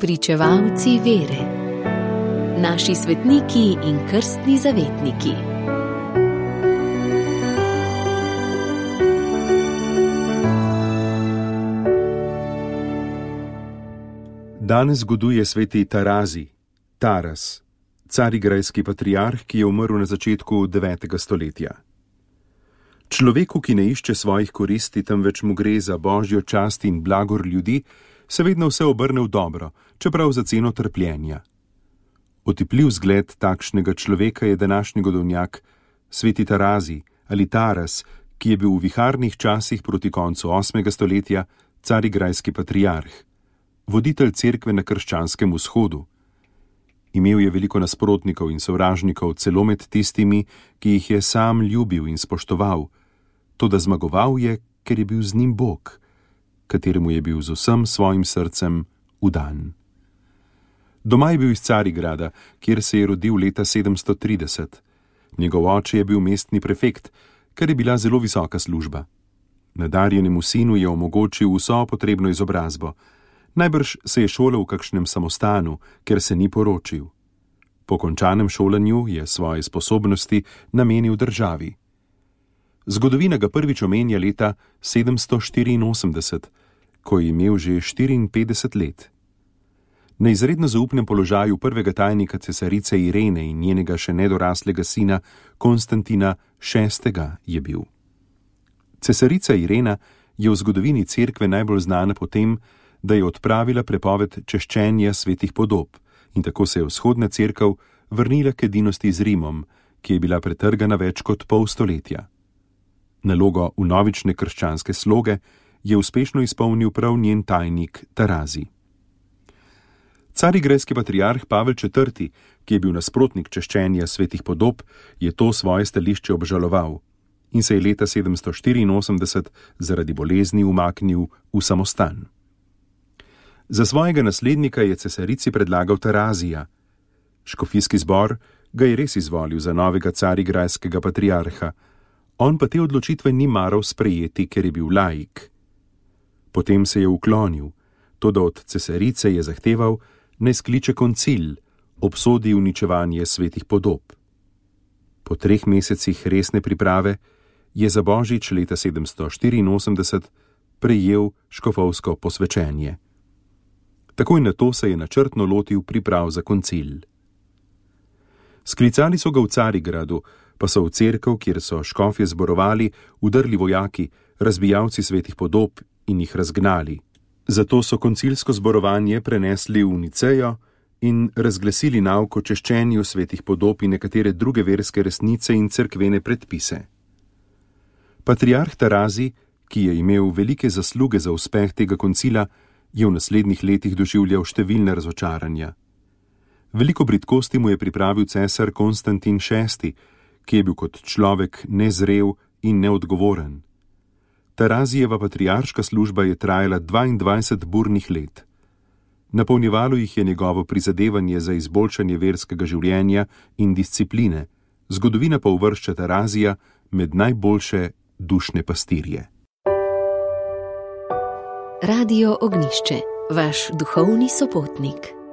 Pričevalci vere, naši svetniki in krstni zavetniki. Danes zgoduje sveti Tarazi, Taras, carigrajski patriarh, ki je umrl na začetku 9. stoletja. Človeku, ki ne išče svojih koristi, temveč mu gre za božjo čast in blagor ljudi, se vedno vse obrne v dobro, čeprav za ceno trpljenja. Otipljiv zgled takšnega človeka je današnji godovnjak, sveti Tarazi ali Taras, ki je bil v viharnih časih proti koncu 8. stoletja carigrajski patriarh, voditelj cerkve na krščanskem vzhodu. Imel je veliko nasprotnikov in sovražnikov, celo med tistimi, ki jih je sam ljubil in spoštoval, to da zmagoval je, ker je bil z njim Bog, kateremu je bil z vsem svojim srcem udan. Doma je bil iz Carigrada, kjer se je rodil leta 730. Njegov oče je bil mestni prefekt, kar je bila zelo visoka služba. Nadarjenemu sinu je omogočil vso potrebno izobrazbo. Najbrž se je šolal v kakšnem samostanu, ker se ni poročil. Po končanem šolanju je svoje sposobnosti namenil državi. Zgodovina ga prvič omenja leta 784, ko je imel že 54 let. Na izredno zaupnem položaju prvega tajnika cesarice Irene in njenega še nedoraslega sina Konstantina VI. je bil. Cesarica Irena je v zgodovini cerkve najbolj znana po tem, da je odpravila prepoved češčenja svetih podob in tako se je vzhodna cerkev vrnila k edinosti z Rimom, ki je bila pretrgana več kot pol stoletja. Nalogo v novične krščanske sloge je uspešno izpolnil prav njen tajnik Tarazi. Carigrejski patriarh Pavel IV., ki je bil nasprotnik češčenja svetih podob, je to svoje stališče obžaloval in se je leta 784 zaradi bolezni umaknil v samostan. Za svojega naslednika je cesarici predlagal Tarazija. Škofijski zbor ga je res izvolil za novega carigrajskega patriarha, on pa te odločitve ni maral sprejeti, ker je bil laik. Potem se je uklonil, to da od cesarice je zahteval, naj skliče koncil, obsodi uničevanje svetih podob. Po treh mesecih resne priprave je za božič leta 784 prejel škofovsko posvečenje. Takoj na to se je načrtno lotil priprav za koncil. Sklicali so ga v Carigradu, pa so v cerkev, kjer so škofje zborovali, udrli vojaki, razbijalci svetih podob in jih razgnali. Zato so koncilsko zborovanje prenesli v Nicejo in razglasili nauko češčenju svetih podob in nekatere druge verske resnice in cerkvene predpise. Patriarh Tarazi, ki je imel velike zasluge za uspeh tega koncila, je v naslednjih letih doživljal številne razočaranja. Veliko britkosti mu je pripravil cesar Konstantin VI., ki je bil kot človek nezrel in neodgovoren. Tarazijeva patriarška služba je trajala 22 burnih let. Napolnjevalo jih je njegovo prizadevanje za izboljšanje verskega življenja in discipline, zgodovina pa uvršča Tarazija med najboljše dušne pastirje. Radio Ognišče, vaš duhovni sopotnik.